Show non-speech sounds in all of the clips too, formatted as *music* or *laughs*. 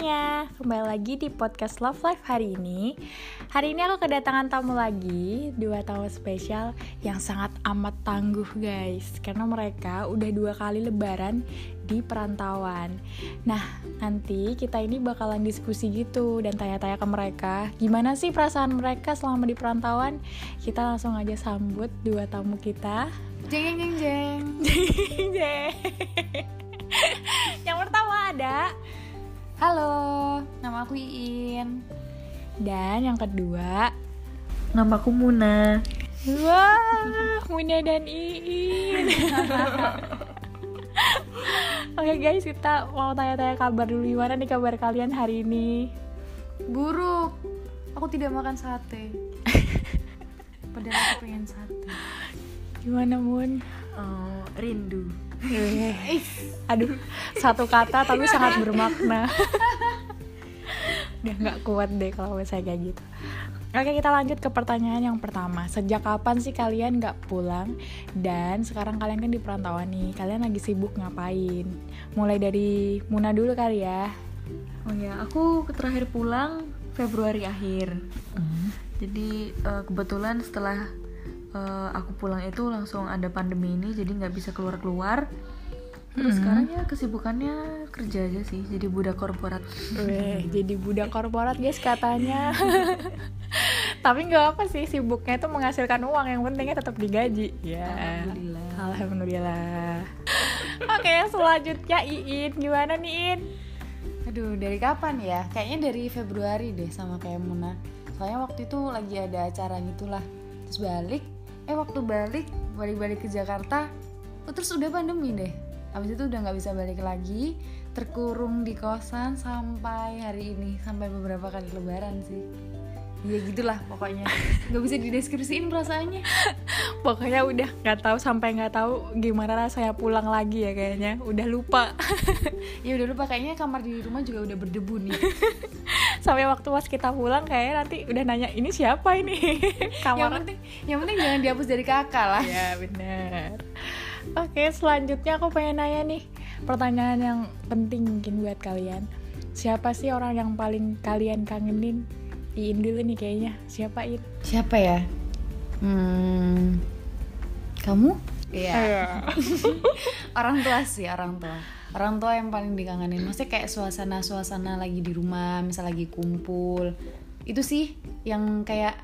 Semuanya, kembali lagi di podcast Love Life hari ini Hari ini aku kedatangan tamu lagi, dua tamu spesial yang sangat amat tangguh guys Karena mereka udah dua kali lebaran di perantauan Nah, nanti kita ini bakalan diskusi gitu dan tanya-tanya ke mereka Gimana sih perasaan mereka selama di perantauan? Kita langsung aja sambut dua tamu kita Jeng jeng jeng. Jeng. *laughs* Yang pertama ada Halo, nama aku Iin. Dan yang kedua Nama aku Muna. Wah, Muna dan Iin *laughs* Oke guys, kita mau tanya-tanya kabar dulu Gimana nih kabar kalian hari ini? Buruk. Aku tidak makan sate. *laughs* Padahal aku pengen sate. Gimana Mun? Oh, rindu. Eh, Aduh, satu kata tapi sangat bermakna. Udah gak kuat deh kalau saya kayak gitu. Oke kita lanjut ke pertanyaan yang pertama. Sejak kapan sih kalian gak pulang? Dan sekarang kalian kan di perantauan nih Kalian lagi sibuk ngapain? Mulai dari Muna dulu kali ya. Oh ya, aku terakhir pulang Februari akhir. Jadi eh, kebetulan setelah eh, aku pulang itu langsung ada pandemi ini, jadi nggak bisa keluar-keluar. Terus sekarang ya kesibukannya kerja aja sih, jadi budak korporat. Weh, jadi budak korporat guys katanya *laughs* Tapi nggak apa sih sibuknya itu menghasilkan uang Yang pentingnya tetap digaji Ya Alhamdulillah. Alhamdulillah *laughs* Oke selanjutnya Iin Gimana nih Iin? Aduh, dari kapan ya? Kayaknya dari Februari deh sama kayak Muna. Soalnya waktu itu lagi ada acara gitulah. Terus balik, eh waktu balik, balik-balik ke Jakarta, oh, terus udah pandemi deh. Abis itu udah nggak bisa balik lagi, terkurung di kosan sampai hari ini, sampai beberapa kali lebaran sih. Ya gitulah pokoknya. Nggak bisa dideskripsiin perasaannya. *laughs* Pokoknya udah nggak tahu sampai nggak tahu gimana rasanya pulang lagi ya kayaknya Udah lupa *laughs* Ya udah lupa kayaknya kamar di rumah juga udah berdebu nih. *laughs* Sampai waktu pas kita pulang kayaknya nanti udah nanya Ini siapa ini? yang Kamar penting, yang penting jangan dihapus dari kakak lah. Ya bener Oke selanjutnya aku pengen nanya nih Pertanyaan yang penting mungkin buat kalian Siapa sih orang yang paling kalian kangenin? Iin dulu nih kayaknya Siapa Iin? Siapa ya? Hmm, kamu? Iya *laughs* Orang tua sih, orang tua. Orang tua yang paling dikangenin. Maksudnya kayak suasana-suasana lagi di rumah, misal lagi kumpul. Itu sih yang kayak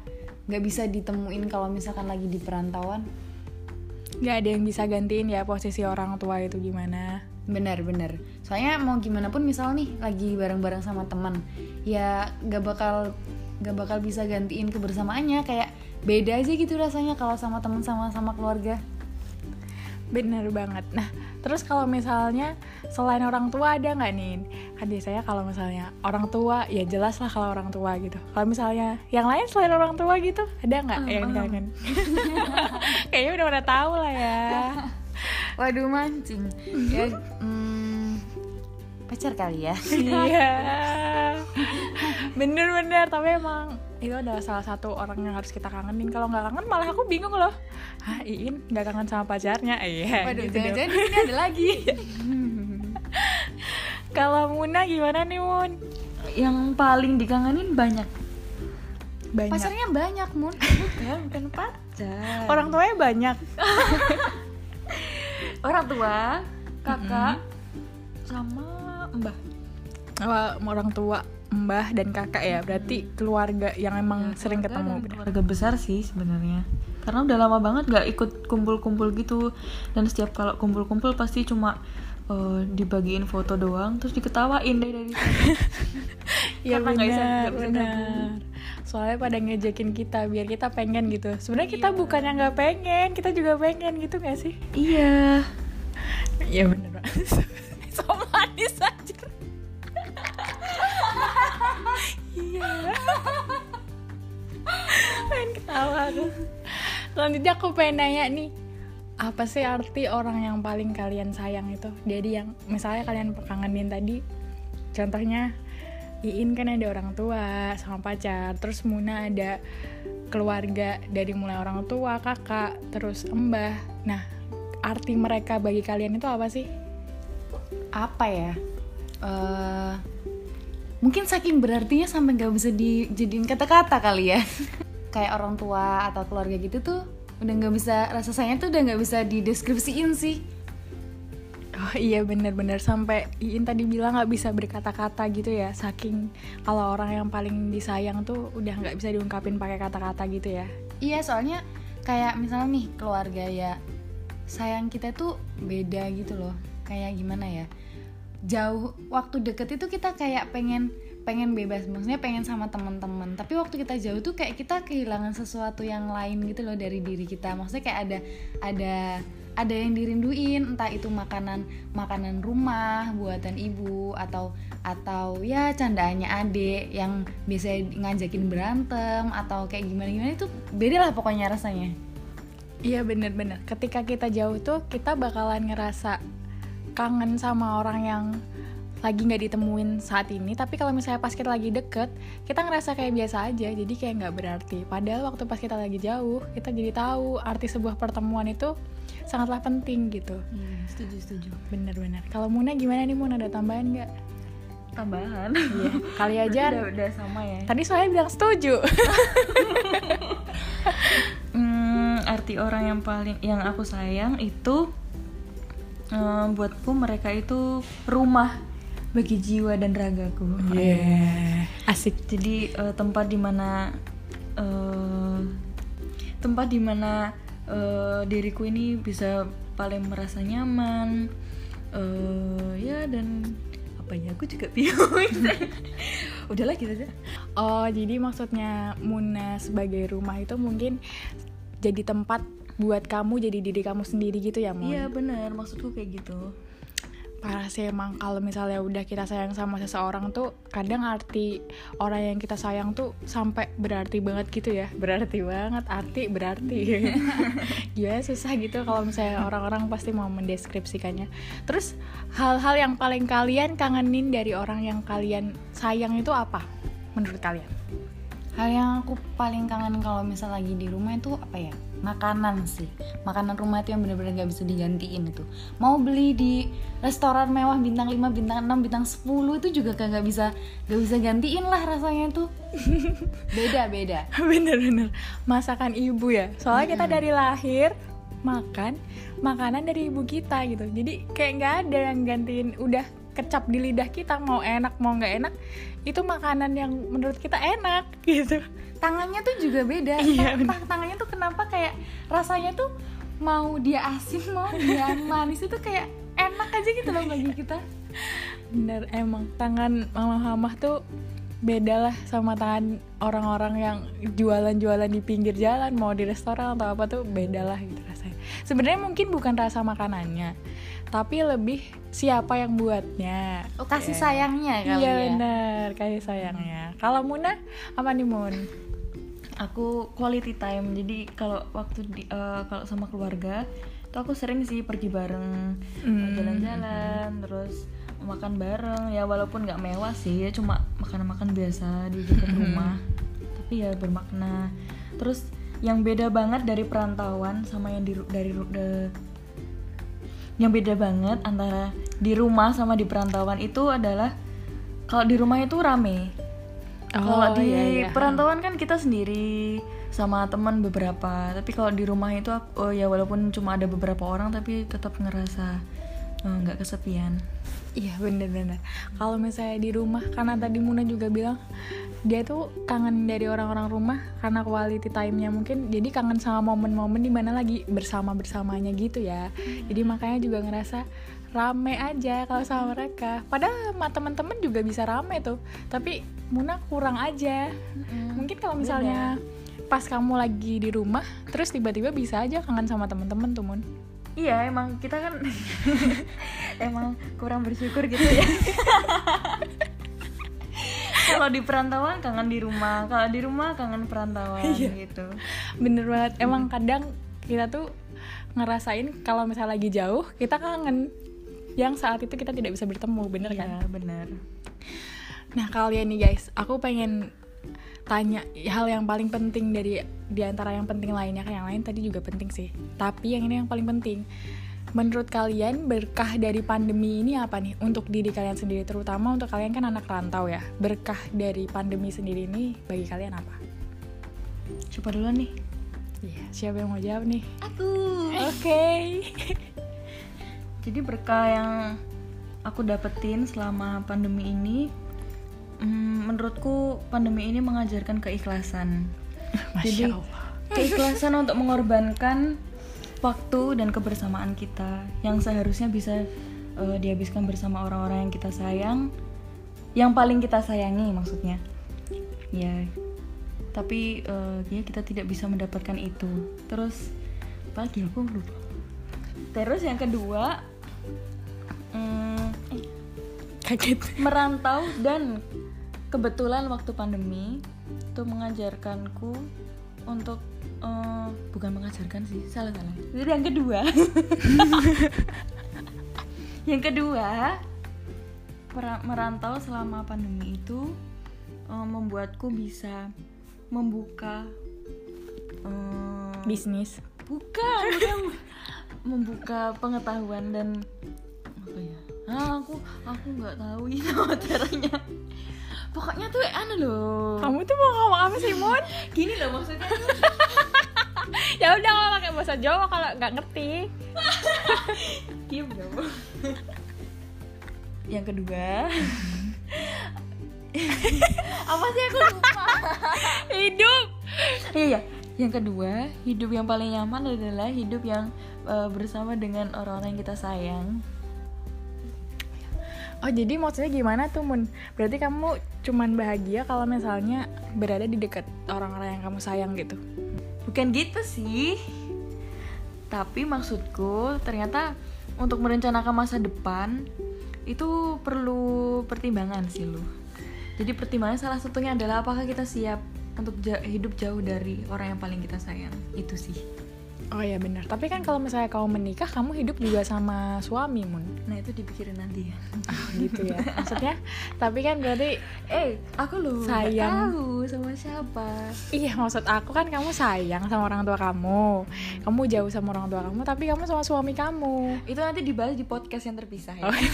nggak bisa ditemuin kalau misalkan lagi di perantauan. Gak ada yang bisa gantiin ya posisi orang tua itu gimana Bener-bener. Soalnya mau gimana pun misal nih lagi bareng-bareng sama teman, ya nggak bakal nggak bakal bisa gantiin kebersamaannya. Kayak beda aja gitu rasanya kalau sama teman sama sama keluarga. Bener banget. Nah, terus kalau misalnya selain orang tua ada nggak nih? Kan biasanya kalau misalnya orang tua, ya jelas lah kalau orang tua gitu. Kalau misalnya yang lain selain orang tua gitu, ada nggak yang kangen? *laughs* Kayaknya udah udah tahu lah ya. *laughs* Waduh mancing. ya, hmm, pacar kali ya. Iya. *laughs* Bener-bener, tapi emang itu adalah salah satu orang yang harus kita kangenin. Kalau nggak kangen malah aku bingung loh. Hah, Iin nggak kangen sama pacarnya? Iya. Waduh, gitu jangan-jangan di sini ada lagi. *laughs* Kalau Muna gimana nih Mun? Yang paling dikangenin banyak. Banyak. Pacarnya banyak, Mun. Bukan, *laughs* bukan pacar. Orang tuanya banyak. Orang tua, kakak, sama mbah. Wah, orang tua, mbah dan kakak ya. Berarti keluarga yang emang sering Keluarga ketemu. dan keluarga besar sih sebenarnya karena udah lama banget gak ikut kumpul-kumpul gitu dan setiap kalau kumpul-kumpul pasti cuma eh, dibagiin foto doang terus diketawain deh dari *laughs* sana. Iya Karena nggak bisa- bisa. Soalnya pada ngejekin kita biar kita pengen gitu. Sebenarnya kita bukannya nggak pengen, kita juga pengen gitu gak sih? iya Iya bener *laughs* so manis aja. iya. pengen ketawa aku. Selanjutnya aku pengen nanya nih. Apa sih arti orang yang paling kalian sayang itu? Jadi yang misalnya kalian kangenin tadi, contohnya Iin kan ada orang tua sama pacar, terus Muna ada keluarga dari mulai orang tua, kakak, terus mbah. Nah, arti mereka bagi kalian itu apa sih? apa ya Eh, mungkin saking berartinya sampai nggak bisa dijadiin kata-kata kali ya *laughs* kayak orang tua atau keluarga gitu tuh udah nggak bisa rasa sayang tuh udah nggak bisa dideskripsiin sih iya bener-bener sampai Iin tadi bilang nggak bisa berkata-kata gitu ya. Saking kalau orang yang paling disayang tuh udah nggak bisa diungkapin pakai kata-kata gitu ya. Iya soalnya kayak misalnya nih keluarga ya sayang kita tuh beda gitu loh. Kayak gimana ya? Jauh waktu deket itu kita kayak pengen pengen bebas. Maksudnya pengen sama teman-teman. Tapi waktu kita jauh tuh kayak kita kehilangan sesuatu yang lain gitu loh dari diri kita. Maksudnya kayak ada ada ada yang dirinduin entah itu makanan makanan rumah buatan ibu atau atau ya candaannya adik yang biasa ngajakin berantem atau kayak gimana gimana itu beda lah pokoknya rasanya. Iya bener-bener ketika kita jauh tuh kita bakalan ngerasa kangen sama orang yang lagi nggak ditemuin saat ini. Tapi kalau misalnya pas kita lagi deket kita ngerasa kayak biasa aja. Jadi kayak nggak berarti. Padahal waktu pas kita lagi jauh kita jadi tahu arti sebuah pertemuan itu sangatlah penting gitu Iya, setuju setuju. bener-bener kalau Muna gimana nih Muna ada tambahan nggak Tambahan. iya kali *laughs* aja udah, udah sama ya. tadi soalnya bilang setuju *laughs* Hmm, arti orang yang paling yang aku sayang itu eh, buatku mereka itu rumah bagi jiwa dan ragaku. yeah. asik Jadi eh, tempat di mana eh, tempat di mana eh, diriku ini bisa paling merasa nyaman. eh, ya dan apa ya aku juga bingung. *laughs* Udahlah gitu aja. Oh, jadi maksudnya Muna sebagai rumah itu mungkin jadi tempat buat kamu jadi diri kamu sendiri gitu ya, Mun? Iya benar maksudku kayak gitu. Parah sih emang kalau misalnya udah kita sayang sama seseorang tuh kadang arti orang yang kita sayang tuh sampai berarti banget gitu ya. Berarti banget, arti berarti. *laughs* Gimana susah gitu kalau misalnya orang-orang pasti mau mendeskripsikannya. Terus hal-hal yang paling kalian kangenin dari orang yang kalian sayang itu apa menurut kalian? hal yang aku paling kangen kalau misal lagi di rumah itu apa ya makanan sih. Makanan rumah itu yang bener-bener gak bisa digantiin itu. Mau beli di restoran mewah bintang 5, bintang 6, bintang 10 itu juga gak bisa gak bisa gantiin lah rasanya tuh *laughs* beda beda. Bener-bener masakan ibu ya. Soalnya kita dari lahir makan makanan dari ibu kita gitu. Jadi kayak nggak ada yang gantiin. Udah kecap di lidah kita mau enak mau nggak enak itu makanan yang menurut kita enak *laughs* gitu. tangannya tuh juga beda Iya, Entah tangannya tuh kenapa kayak rasanya tuh mau dia asin mau dia *laughs* manis itu kayak enak aja gitu loh bagi kita Bener emang tangan mama-mama tuh beda lah sama tangan orang-orang yang jualan-jualan di pinggir jalan mau di restoran atau apa tuh beda lah gitu rasanya. Sebenarnya mungkin bukan rasa makanannya, tapi lebih siapa yang buatnya. oh kasih Ya. sayangnya kali Iya ya bener, kasih sayangnya. Kalau Muna apa nih Mun? aku quality time jadi kalau waktu di, eh, kalau sama keluarga itu aku sering sih pergi bareng Hmm. jalan-jalan terus makan bareng ya walaupun nggak mewah sih ya cuma makan-makan biasa di dekat rumah tapi ya bermakna terus yang beda banget dari perantauan sama yang di dari de- yang beda banget antara di rumah sama di perantauan itu adalah kalau di rumah itu rame. Kalau di iya, iya. perantauan kan kita sendiri sama teman beberapa. Tapi kalau di rumah itu aku, oh ya walaupun cuma ada beberapa orang tapi tetap ngerasa eh, nggak kesepian Iya bener-bener Kalau misalnya di rumah Karena tadi Muna juga bilang Dia tuh kangen dari orang-orang rumah Karena quality time-nya mungkin. Jadi kangen sama momen-momen di mana lagi bersama-bersamanya gitu ya. Jadi makanya juga ngerasa rame aja kalau sama mereka. Padahal sama teman-teman juga bisa rame tuh. Tapi Muna kurang aja. Mungkin kalau misalnya pas kamu lagi di rumah Terus tiba-tiba bisa aja kangen sama teman-teman tuh Mun iya emang kita kan *laughs* emang kurang bersyukur gitu ya. *laughs* Kalau di perantauan kangen di rumah. Kalau di rumah kangen perantauan *laughs* gitu. Bener banget, emang kadang kita tuh ngerasain kalau misalnya lagi jauh kita kangen. Yang saat itu kita tidak bisa bertemu, bener kan? ya benar Nah kalian nih guys, aku pengen tanya hal yang paling penting dari di antara yang penting lainnya kan yang lain tadi juga penting sih. Tapi yang ini yang paling penting. menurut kalian berkah dari pandemi ini apa nih untuk diri kalian sendiri terutama untuk kalian kan anak rantau ya berkah dari pandemi sendiri ini bagi kalian apa? Siapa duluan nih? Iya siapa yang mau jawab nih? Aku. Oke. *laughs* Jadi berkah yang aku dapetin selama pandemi ini, mm, menurutku pandemi ini mengajarkan keikhlasan. *laughs* Masya Jadi Allah. keikhlasan untuk mengorbankan waktu dan kebersamaan kita yang seharusnya bisa eh, dihabiskan bersama orang-orang yang kita sayang, yang paling kita sayangi maksudnya. Ya, tapi eh, ya kita tidak bisa mendapatkan itu. Terus apa lagi aku lupa. Terus yang kedua, mm, Kaget. merantau dan kebetulan waktu pandemi itu mengajarkanku untuk eh, bukan mengajarkan sih salah salah. Jadi yang kedua. *laughs* Yang kedua mera- merantau selama pandemi itu eh, membuatku bisa membuka eh, Bisnis. bukan membuka pengetahuan dan apa ya? Ah, aku aku nggak tahu itu *laughs* materinya pokoknya tuh aneh loh. Kamu tuh mau ngomong apa sih Mon? *laughs* gini loh maksudnya. *laughs* Ya udah kalau pakai bahasa Jawa kalau nggak ngerti. *laughs* diem dong. Yang kedua. Apa sih aku lupa? Hidup. iya iya. Yang kedua hidup yang paling nyaman adalah hidup yang eh, bersama dengan orang-orang yang kita sayang Oh jadi maksudnya gimana tuh Mun? Berarti kamu cuman bahagia kalau misalnya berada di dekat orang-orang yang kamu sayang gitu. Bukan gitu sih. Tapi maksudku ternyata untuk merencanakan masa depan itu perlu pertimbangan sih lu. Jadi pertimbangan salah satunya adalah apakah kita siap untuk hidup jauh dari orang yang paling kita sayang. Itu sih. Oh iya benar. Tapi kan kalau misalnya kamu menikah, kamu hidup juga sama suami Mun. Nah, itu dipikirin nanti ya. Ah, gitu ya. Maksudnya, tapi kan berarti Eh, aku loh nggak Sayang. tahu sama siapa. iya maksud aku kan kamu sayang sama orang tua kamu. Kamu jauh sama orang tua kamu, tapi kamu sama suami kamu. Itu nanti dibahas di podcast yang terpisah ya. Oh. *laughs*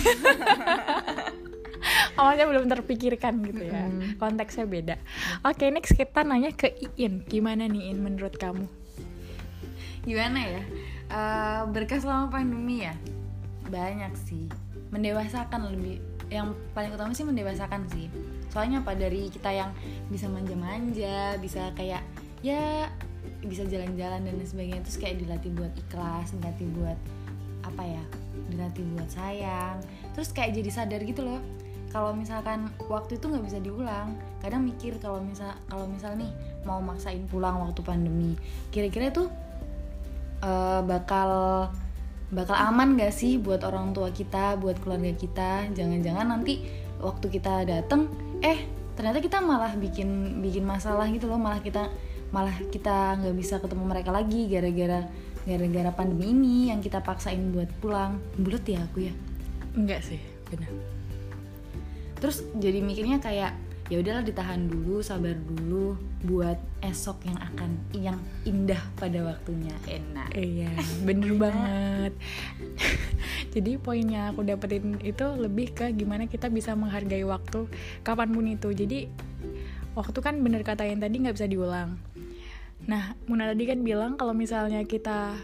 Awalnya belum terpikirkan gitu ya. Konteksnya beda. Oke, next kita nanya ke Iin. Gimana nih Iin menurut kamu? Gimana ya? Eh, berkah selama pandemi ya? Banyak sih. Mendewasakan lebih. Yang paling utama sih mendewasakan sih. Soalnya apa? Dari kita yang bisa manja-manja bisa kayak ya bisa jalan-jalan dan sebagainya. Terus kayak dilatih buat ikhlas dilatih buat apa ya? Dilatih buat sayang. Terus kayak jadi sadar gitu loh. Kalau misalkan waktu itu nggak bisa diulang kadang mikir kalau misal kalau misal nih mau maksain pulang waktu pandemi kira-kira tuh eh, bakal bakal aman gak sih buat orang tua kita, buat keluarga kita? Jangan-jangan nanti waktu kita dateng, eh ternyata kita malah bikin bikin masalah gitu loh, malah kita malah kita nggak bisa ketemu mereka lagi gara-gara gara-gara pandemi ini yang kita paksain buat pulang. Bulat ya aku ya. Enggak sih, benar. Terus jadi mikirnya kayak ya udahlah ditahan dulu, sabar dulu buat esok yang akan yang indah pada waktunya. Enak. Iya, bener banget. *laughs* Jadi poinnya aku dapetin itu lebih ke gimana kita bisa menghargai waktu kapan pun itu. Jadi waktu kan bener kata yang tadi nggak bisa diulang. Nah, Muna tadi kan bilang kalau misalnya kita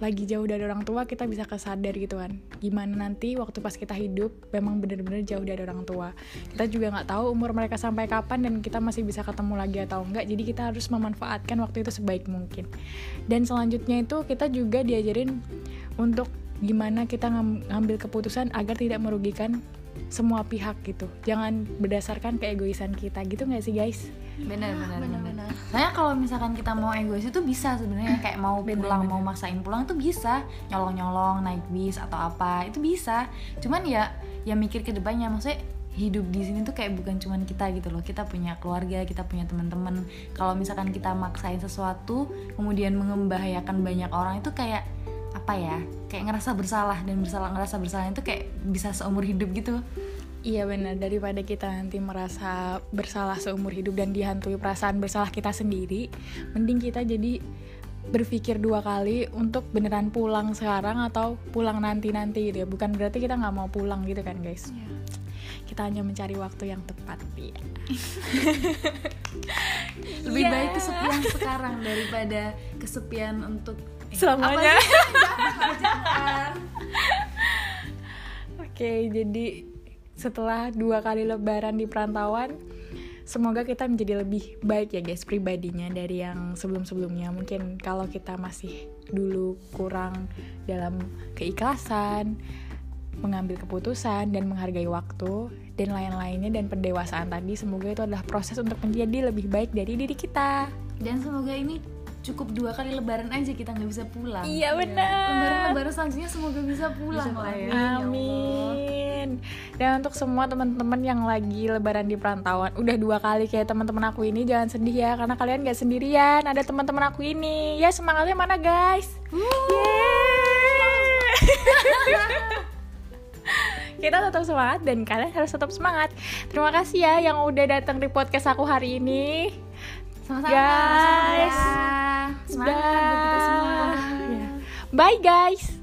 lagi jauh dari orang tua kita bisa kesadar gitu kan. Gimana nanti waktu pas kita hidup memang bener-bener jauh dari orang tua. Kita juga nggak tahu umur mereka sampai kapan dan kita masih bisa ketemu lagi atau enggak jadi kita harus memanfaatkan waktu itu sebaik mungkin. Dan selanjutnya itu kita juga diajarin untuk gimana kita ngam- ngambil keputusan agar tidak merugikan semua pihak gitu. Jangan berdasarkan keegoisan kita. Gitu nggak sih guys benar benar benar. Benar. Soalnya kalau misalkan kita mau egois itu bisa sebenarnya. Kayak mau Bener, pulang bener. mau maksain pulang tuh bisa. Nyolong nyolong naik bis atau apa itu bisa. Cuman ya ya mikir ke depannya. Maksudnya hidup di sini tuh kayak bukan cuman kita gitu loh. Kita punya keluarga kita punya teman-teman. Kalau misalkan kita maksain sesuatu kemudian membahayakan banyak orang itu kayak apa ya? Kayak ngerasa bersalah dan bersalah ngerasa bersalah itu kayak bisa seumur hidup gitu Iya benar daripada kita nanti merasa bersalah seumur hidup dan dihantui perasaan bersalah kita sendiri, mending kita jadi berpikir dua kali untuk beneran pulang sekarang atau pulang nanti-nanti gitu ya. Bukan berarti kita nggak mau pulang gitu kan guys. Iya. Kita hanya mencari waktu yang tepat. Iya. lebih Iya. baik kesepian sekarang daripada kesepian untuk eh, Selamanya. Oke, jadi setelah dua kali lebaran di perantauan, semoga kita menjadi lebih baik ya guys pribadinya dari yang sebelum-sebelumnya. Mungkin kalau kita masih dulu kurang dalam keikhlasan, mengambil keputusan dan menghargai waktu dan lain-lainnya dan pendewasaan tadi, semoga itu adalah proses untuk menjadi lebih baik dari diri kita. dan semoga ini cukup dua kali lebaran aja kita nggak bisa pulang Iya benar. lebaran-lebaran selanjutnya semoga bisa pulang Bisa lah ya. Amin. Dan untuk semua teman-teman yang lagi lebaran di perantauan, udah dua kali kayak teman-teman aku ini jangan sedih ya karena kalian gak sendirian. Ada teman-teman aku ini. Ya semangatnya mana guys? *laughs* Kita tetap semangat dan kalian harus tetap semangat. Terima kasih ya yang udah datang di podcast aku hari ini. sama-sama Guys. sama-sama. Semangat buat kita semua Ya. Bye guys.